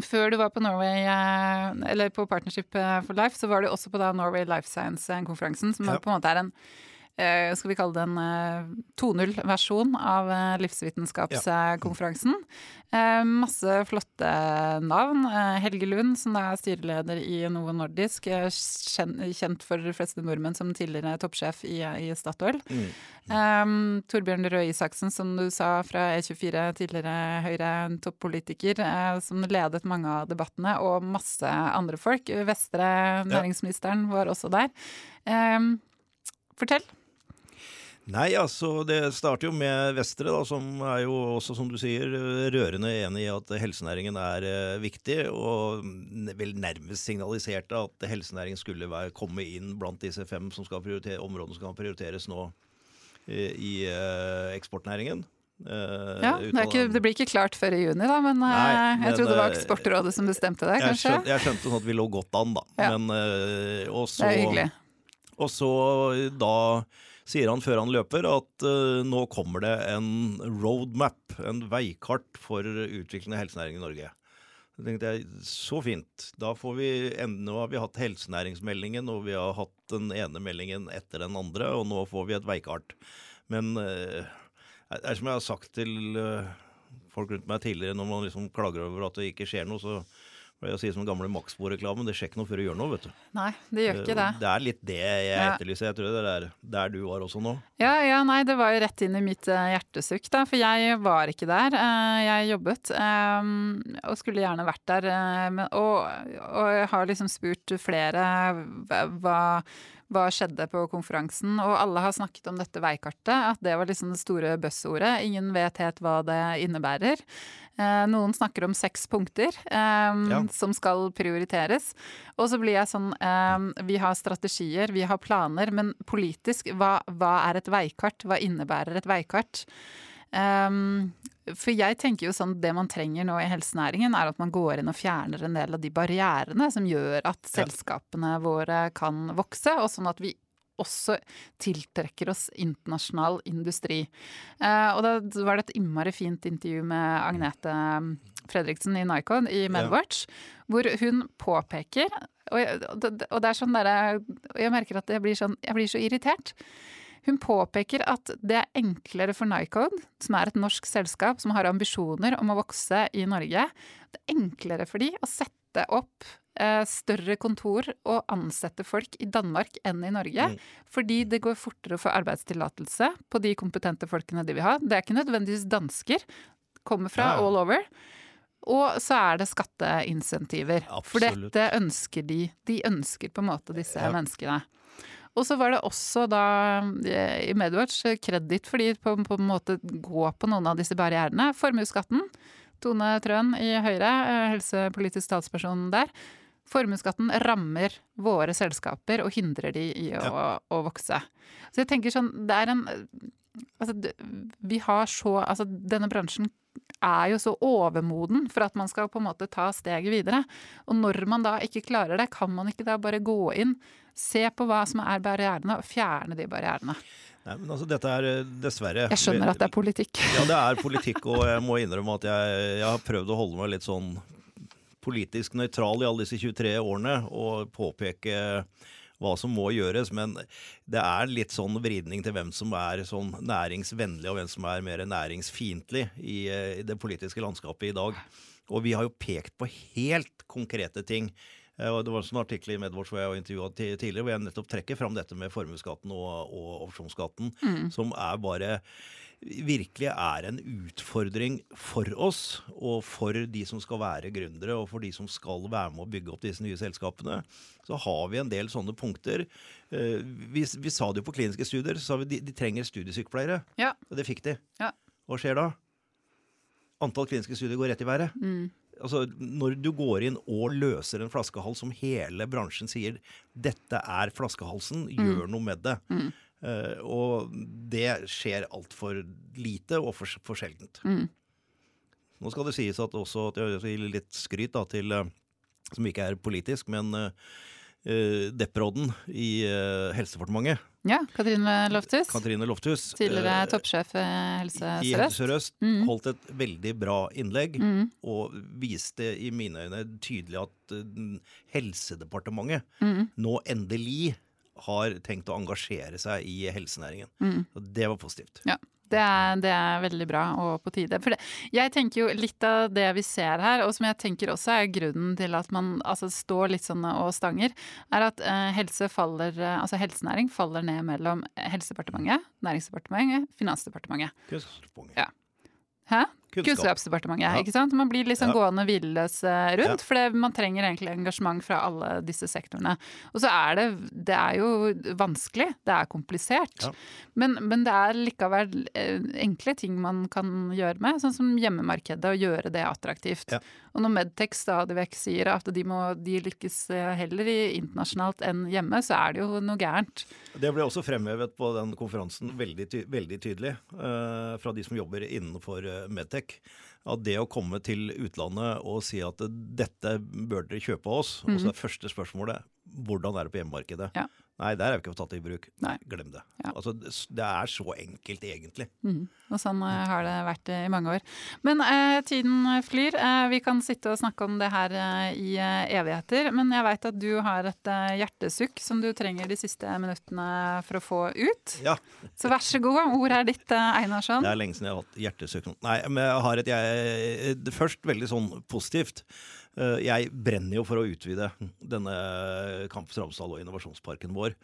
før du var på Norway, eh, eller på Partnership for Life, så var du også på da Norway Life Science-konferansen, som ja. på en måte er en Eh, skal vi kalle det en 2.0-versjon eh, av eh, livsvitenskapskonferansen. Masse flotte navn. Helge Lund, som er styreleder i Novo Nordisk, kjent for de fleste nordmenn som tidligere toppsjef i, i Statoil. Mm. Um, Torbjørn Røe Isaksen, som du sa fra E24, tidligere Høyre-toppolitiker, som ledet mange av debattene, og masse andre folk. Vestre, næringsministeren, var også der. Um, fortell. Nei, altså det starter jo med Vestre, da, som er jo også, som du sier, rørende enig i at helsenæringen er eh, viktig, og vel nærmest signaliserte at helsenæringen skulle være, komme inn blant disse fem som skal områdene som kan prioriteres nå eh, i eh, eksportnæringen. Uh, ja, det, ikke, det, blir ikke klart før i juni, da, men, Nei, uh, jeg trodde det var Eksportrådet som bestemte det, kanskje? Jeg skjønte, jeg skjønte sånn at vi lå godt an, da. Ja. Men, uh, også, det er hyggelig. Og så da sier han før han løper at uh, nå kommer det en roadmap, en veikart for utviklende av helsenæringen i Norge. Så tenkte jeg, Så fint. Da får vi, Nå har vi hatt helsenæringsmeldingen, og vi har hatt den ene meldingen etter den andre, og nå får vi et veikart. Men uh, det er som jeg har sagt til uh, folk rundt meg tidligere, når man liksom klager over at det ikke skjer noe, så jeg sier som gamle Maxbo-reklamen, det skjer ikke noe før du gjør noe, vet du. Nei, det gjør ikke det. Det er litt det jeg etterlyser. Jeg tror det er der du var også nå. Ja, ja, nei, det var jo rett inn i mitt uh, hjertesukk, da. For jeg var ikke der. Uh, jeg jobbet um, og skulle gjerne vært der. Og, og, jeg har liksom spurt flere hva hva skjedde på konferansen. Og alle har snakket om dette veikartet, at det var liksom det store buzzordet. Ingen vet helt hva det innebærer. Eh, noen snakker om seks punkter eh, ja. som skal prioriteres. Og så blir jeg sånn eh, Vi har strategier, vi har planer, men politisk, hva, hva er et veikart? Hva innebærer et veikart? Um, for jeg tenker jo sånn det man trenger nå i helsenæringen, er at man går inn og fjerner en del av de barrierene som gjør at selskapene våre kan vokse, og sånn at vi også tiltrekker oss internasjonal industri. Uh, og da var det et innmari fint intervju med Agnete Fredriksen i Nycon i Medwatch, ja. hvor hun påpeker og, jeg, og det er sånn der, jeg merker at jeg blir, sånn, jeg blir så irritert. Hun påpeker at det er enklere for Nycode, som er et norsk selskap som har ambisjoner om å vokse i Norge, det er enklere for de å sette opp eh, større kontor og ansette folk i Danmark enn i Norge. Mm. Fordi det går fortere å få arbeidstillatelse på de kompetente folkene de vil ha. Det er ikke nødvendigvis dansker. Kommer fra ja. all over. Og så er det skatteinsentiver. For dette ønsker de. De ønsker på en måte disse ja. menneskene. Og så var det også da eh, i Medwatch kreditt for de på, på en måte gå på noen av disse barrierene. Formuesskatten. Tone Trøen i Høyre, helsepolitisk talsperson der. Formuesskatten rammer våre selskaper og hindrer de i å, ja. å vokse. Så jeg tenker sånn, det er en Altså, vi har så Altså, denne bransjen er jo så overmoden for at man skal på en måte ta steget videre. Og når man da ikke klarer det, kan man ikke da bare gå inn, se på hva som er barrierene, og fjerne de barrierene. Nei, men altså, dette er eh, dessverre Jeg skjønner at det er politikk. Ja, det er politikk, og jeg må innrømme at jeg, jeg har prøvd å holde meg litt sånn politisk nøytral i alle disse 23 årene og påpeke hva som må gjøres, men det er litt sånn vridning til hvem som er sånn næringsvennlig og hvem som er mer næringsfiendtlig i, eh, i det politiske landskapet i dag. Og vi har jo pekt på helt konkrete ting. Eh, og det var en artikkel i Medwards hvor jeg intervjua tidligere, hvor jeg nettopp trekker fram dette med formuesskatten og, og opsjonsskatten, mm. som er bare virkelig er en utfordring for oss og for de som skal være gründere og for de som skal være med å bygge opp disse nye selskapene, så har vi en del sånne punkter. Eh, vi, vi sa det jo på kliniske studier, så sa vi de, de trenger studiesykepleiere. Ja. Og det fikk de. Ja. Hva skjer da? Antall kliniske studier går rett i været. Mm. Altså, når du går inn og løser en flaskehals som hele bransjen sier dette er flaskehalsen, mm. gjør noe med det. Mm. Uh, og det skjer altfor lite og for, for sjeldent. Mm. Nå skal det sies at også at jeg gir litt skryt da, til, uh, som ikke er politisk, men uh, Depprodden i Helsedepartementet. Ja, Katrine Lofthus. Katrine Lofthus. Tidligere toppsjef i Helse Sør-Øst. I Helse Sør-Øst. Mm. Holdt et veldig bra innlegg mm. og viste i mine øyne tydelig at Helsedepartementet mm. nå endelig har tenkt å engasjere seg i helsenæringen. Mm. Og det var positivt. Ja. Det er, det er, veldig bra og på tide. For det, jeg tenker jo litt av det vi ser her, og som jeg tenker også er grunnen til at man altså, står litt sånn og stanger, er at eh, helse faller, altså helsenæring faller ned mellom Helsedepartementet, Næringsdepartementet, Finansdepartementet. Kunnskapsdepartementet. Ja. Hæ? Kunnskap. Kunnskapsdepartementet. Ja. ikke sant? Man blir liksom ja. gående hvileløs eh, rundt, ja. for man trenger egentlig engasjement fra alle disse sektorene. Og så er det Det er jo vanskelig, det er komplisert. Men, men, det er likevel eh, enkle ting man kan gjøre med, sånn som hjemmemarkedet, og gjøre det attraktivt. Og når Medtech stadig vekk sier at de må de lykkes eh, heller i internasjonalt enn hjemme, så er det jo noe gærent. Det ble også fremhevet på den konferansen veldig, ty veldig tydelig uh, fra de som jobber innenfor Medtech Stek at det å komme til utlandet og si at dette bør dere kjøpe av oss, mm. og så mhm. er første spørsmålet hvordan er det på hjemmemarkedet? Ja. Nei, der er vi ikke tatt i bruk. Nei. Glem det. Ja. Altså, det er så enkelt, egentlig. Mm. Og sånn uh, har det vært i mange år. Men eh, tiden flyr. Eh, vi kan sitte og snakke om det her i evigheter. Men jeg veit at du har et hjertesukk som du trenger de siste minuttene for å få ut. Ja. Så vær så god, ordet er ditt, Einarsson. Det er lenge siden jeg har hatt hjertesukk. Nei, men jeg har et jeg, Først veldig sånn positivt. Eh, jeg brenner jo for å utvide denne Campus Ramsdal og innovasjonsparken vår.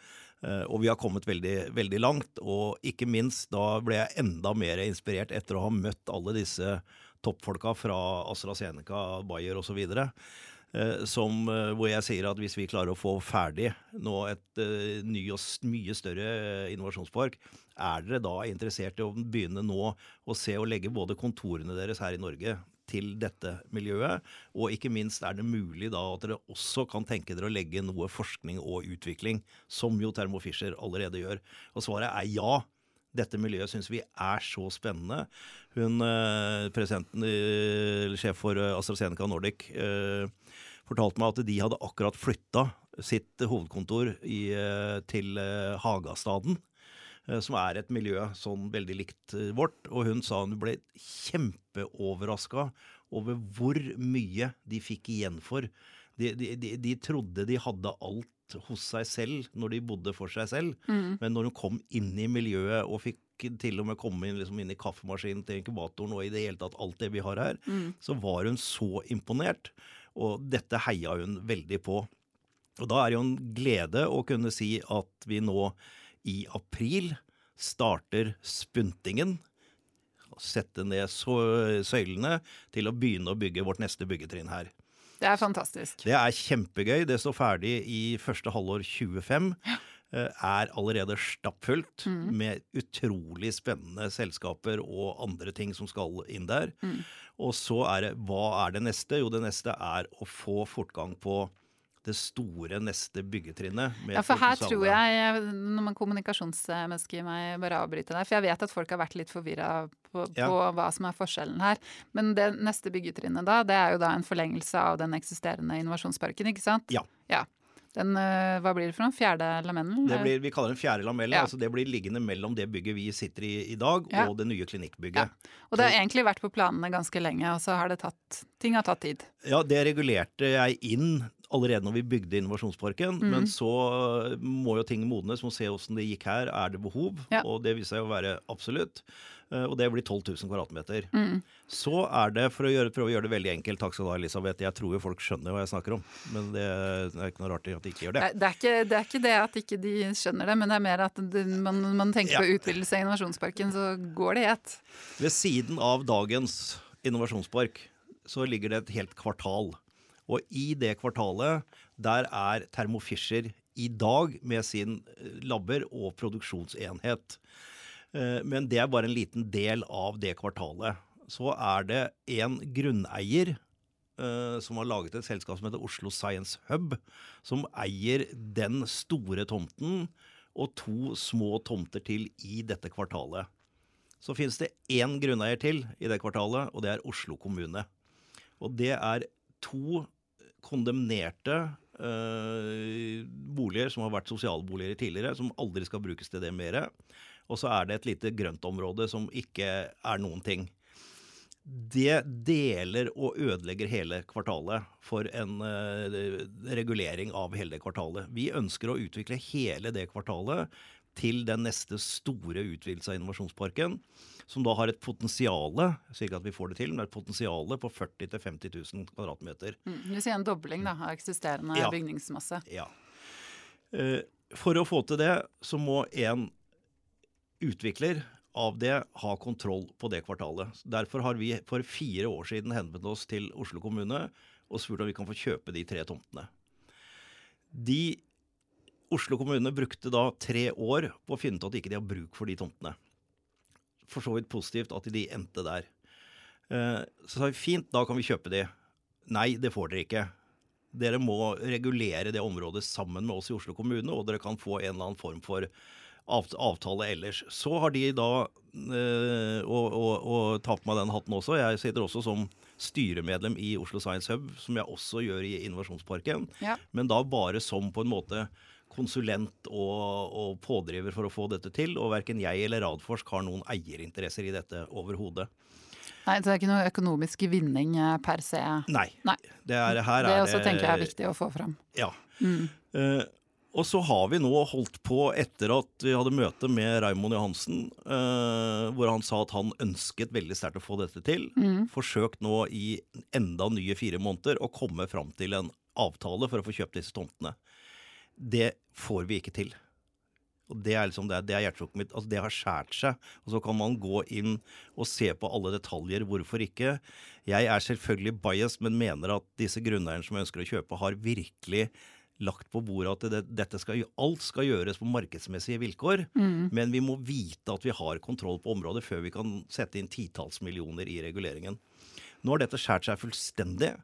Eh, og vi har kommet veldig, veldig langt. Og ikke minst da ble jeg enda mer inspirert etter å ha møtt alle disse toppfolka fra AstraZeneca, Bayer osv. Eh, som, hvor jeg sier at hvis vi klarer å få ferdig nå et ny og mye større innovasjonspark, er dere da interessert i å begynne nå å se og legge både kontorene deres her i Norge til dette miljøet? Og ikke minst er det mulig da at dere også kan tenke dere å legge noe forskning og utvikling, som jo Thermo Fisher allerede gjør? Og svaret er ja. Dette miljøet syns vi er så spennende. Hun, eh, Presidenten, sjef for eh, AstraZeneca Nordic, eh, fortalte meg at de hadde akkurat flytta sitt hovedkontor i, til Hagastaden Eh, som er et miljø sånn veldig likt eh, vårt. Og hun sa hun ble kjempeoverraska over hvor mye de fikk igjen for. De, de, de, de, trodde de hadde alt hos seg selv når de bodde for seg selv, mm. men når hun kom inn i miljøet og fikk til og med komme inn, liksom inn i kaffemaskinen til inkubatoren og i det hele tatt alt det vi har her, mm. så var hun så imponert. Og dette heia hun veldig på. Og da er det jo en glede å kunne si at vi nå i april starter spuntingen. Sette ned søylene til å begynne å bygge vårt neste byggetrinn her. Det er fantastisk. Det er kjempegøy. Det står ferdig i første halvår 25. Ja. Eh, er allerede stappfullt mm. med utrolig spennende selskaper og andre ting som skal inn der. Mm. Og så er det hva er det neste? Jo, det neste er å få fortgang på det store neste byggetrinnet. Ja, for her tror jeg, når man kommunikasjonsmenneske i meg, bare avbryter deg, for jeg vet at folk har vært litt forvirra på, ja. på, hva som er forskjellen her. Men det neste byggetrinnet da, det er jo da en forlengelse av den eksisterende innovasjonsparken, ikke sant? Ja. ja. Den, eh, hva blir det for noe? Fjerde lamellen? Blir, vi kaller den fjerde lamellen. Ja. altså Det blir liggende mellom det bygget vi sitter i i dag, og det nye klinikkbygget. Ja. Og det har egentlig vært på planene ganske lenge, og så har det tatt Ting har tatt tid. Ja, det regulerte jeg inn allerede når vi bygde Innovasjonsparken. Mm. Men så må jo ting modnes. Må se åssen det gikk her. Er det behov? Og det viser seg å være absolutt. Eh, og det blir 12 000 kvadratmeter. Mm. Så er det, for å gjøre, prøve å gjøre det veldig enkelt, takk skal du ha, Elisabeth, jeg tror jo folk skjønner hva jeg snakker om, men det er ikke noe rart at de ikke gjør det. Det er ikke det, er ikke det at ikke de skjønner det, men det er mer at det, man, man, tenker ja. på utvidelse av innovasjonsparken, så går det i ett. Ved siden av dagens innovasjonspark så ligger det et helt kvartal. Og i det kvartalet, der er Thermo Fisher i dag med sin labber og produksjonsenhet. Eh, men det er bare en liten del av det kvartalet. Så er det en grunneier eh, som har laget et selskap som heter Oslo Science Hub, som eier den store tomten og to små tomter til i dette kvartalet. Så finnes det én grunneier til i det kvartalet, og det er Oslo kommune. Og det er to kondemnerte eh, boliger som har vært sosialboliger tidligere, som aldri skal brukes til det mer. Og så er det et lite grøntområde som ikke er noen ting. Det deler og ødelegger hele kvartalet for en eh, regulering av hele kvartalet. Vi ønsker å utvikle hele det kvartalet til den neste store utvidelse av innovasjonsparken, som da har et potensial ikke at vi får det til, men et potensial på 40 000-50 000 kvadratmeter. Mm, du sier en dobling da, av eksisterende ja. bygningsmasse. Ja. Uh, for å få til det, så må en utvikler av det ha kontroll på det kvartalet. Derfor har vi for fire år siden henvendt oss til Oslo kommune og spurt om vi kan få kjøpe de tre tomtene. De, Oslo kommune brukte da tre år på å finne ut at ikke de har bruk for de tomtene. For så vidt positivt at de endte der. Eh, så sa vi fint, da kan vi kjøpe de. Nei, det får dere ikke. Dere må regulere det området sammen med oss i Oslo kommune, og dere kan få en eller annen form for avtale ellers. Så har de da øh, og, og, og ta på meg den hatten også. Jeg sitter også som styremedlem i Oslo Science Hub, som jeg også gjør i Innovasjonsparken. Ja. Men da bare som på en måte konsulent og, og, pådriver for å få dette til. Og verken jeg eller Radforsk har noen eierinteresser i dette overhodet. Nei, Det er ikke noe økonomisk vinning eh, per se? Nei. Nei. Det, er, her det også det, tenker jeg er viktig å få fram. Ja. Mm. Uh, og så har vi nå holdt på, etter at vi hadde møte med Raymond Johansen, eh, hvor han sa at han ønsket veldig sterkt å få dette til, mm. forsøkt nå i enda nye fire måneder å komme fram til en avtale for å få kjøpt disse tomtene. Det får vi ikke til. Og Det er liksom det, det er hjertesukket mitt. Altså Det har skjært seg. Og så kan man gå inn og se på alle detaljer. Hvorfor ikke? Jeg er selvfølgelig biased, men mener at disse grunneierne som ønsker å kjøpe, har virkelig lagt på bordet at det, dette skal, alt skal gjøres på markedsmessige vilkår. Mm. Men vi må vite at vi har kontroll på området før vi kan sette inn titalls millioner i reguleringen. Nå har dette skjært seg fullstendig.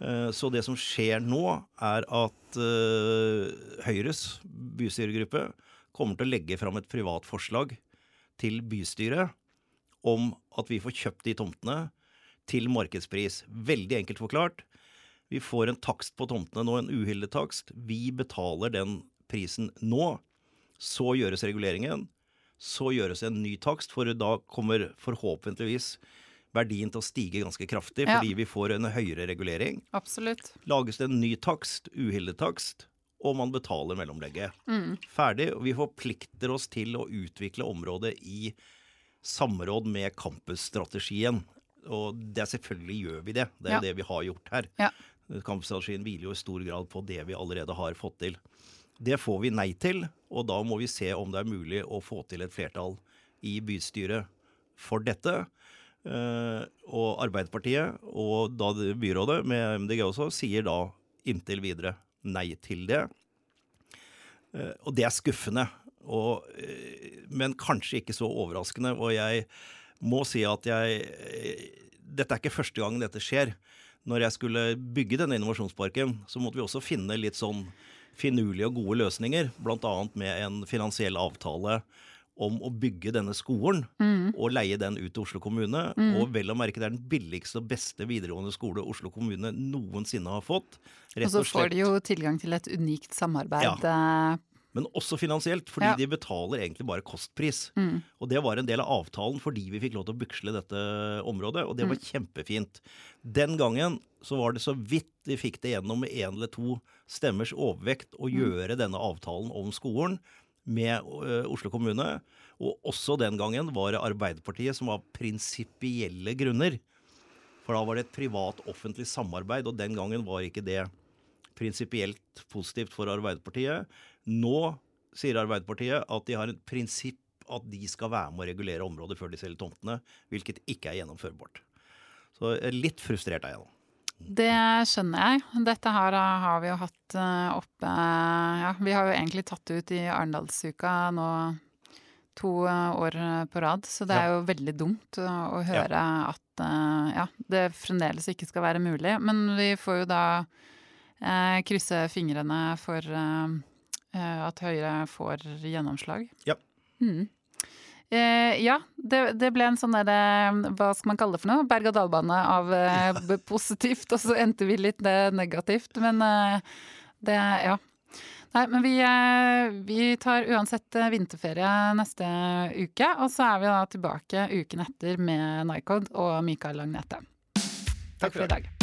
Eh, så det som skjer nå, er at uh, Høyres bystyregruppe kommer til å legge fram et privat forslag til bystyret om at vi får kjøpt de tomtene til markedspris. Veldig enkelt forklart. Vi får en takst på tomtene nå, en uhildet takst. Vi betaler den prisen nå. Så gjøres reguleringen. Så gjøres en ny takst, for da kommer forhåpentligvis verdien til å stige ganske kraftig, fordi ja. vi får en høyere regulering. Absolutt. Lages det en ny takst, uhildet takst, og man betaler mellomlegget. Mm. Ferdig. Og vi forplikter oss til å utvikle området i samråd med campusstrategien. Og det selvfølgelig gjør vi det. Det er ja. det vi har gjort her. Ja. Campusstrategien hviler jo i stor grad på det vi allerede har fått til. Det får vi nei til, og da må vi se om det er mulig å få til et flertall i bystyret for dette. Uh, og Arbeiderpartiet og da byrådet, med MDG også, sier da inntil videre nei til det. Uh, og det er skuffende, og, uh, men kanskje ikke så overraskende. Og jeg må si at jeg dette er ikke første gang dette skjer. Når jeg skulle bygge denne innovasjonsparken, så måtte vi også finne litt sånn finurlige og gode løsninger. Bl.a. med en finansiell avtale om å bygge denne skolen mm. og leie den ut til Oslo kommune. Mm. Og vel å merke det er den billigste og beste videregående skole Oslo kommune noensinne har fått. og så får de jo tilgang til et unikt samarbeid. Ja. Men også finansielt, fordi ja. de betaler egentlig bare kostpris. Mm. Og det var en del av avtalen fordi vi fikk lov til å buksle dette området, og det var mm. kjempefint. Den gangen så var det så vidt de fikk det gjennom med én eller to stemmers overvekt å mm. gjøre denne avtalen om skolen med uh, Oslo kommune. Og også den gangen var det Arbeiderpartiet som var prinsipielle grunner. For da var det et privat-offentlig samarbeid, og den gangen var ikke det prinsipielt positivt for Arbeiderpartiet. Nå sier Arbeiderpartiet at de har et prinsipp at de skal være med å regulere området før de selger tomtene, hvilket ikke er gjennomførbart. Så litt frustrert er jeg nå. Det skjønner jeg. Dette her har vi jo hatt eh, oppe Ja, vi har jo egentlig tatt det ut i Arendalsuka nå to eh, år på rad, så det er jo veldig dumt å høre ja. at eh, ja, det fremdeles ikke skal være mulig. Men vi får jo da eh, krysse fingrene for eh, at Høyre får gjennomslag. Ja. Mm. Eh, ja, det, det, ble en sånn derre Hva skal man kalle det for noe? Berg-og-dal-bane av eh, positivt, og så endte vi litt eh, negativt. Men eh, det Ja. Nei, men vi, eh, vi, tar uansett eh, vinterferie neste uke, og så er vi da tilbake uken etter med Nycod og Mikael Lagnete. Takk for i dag.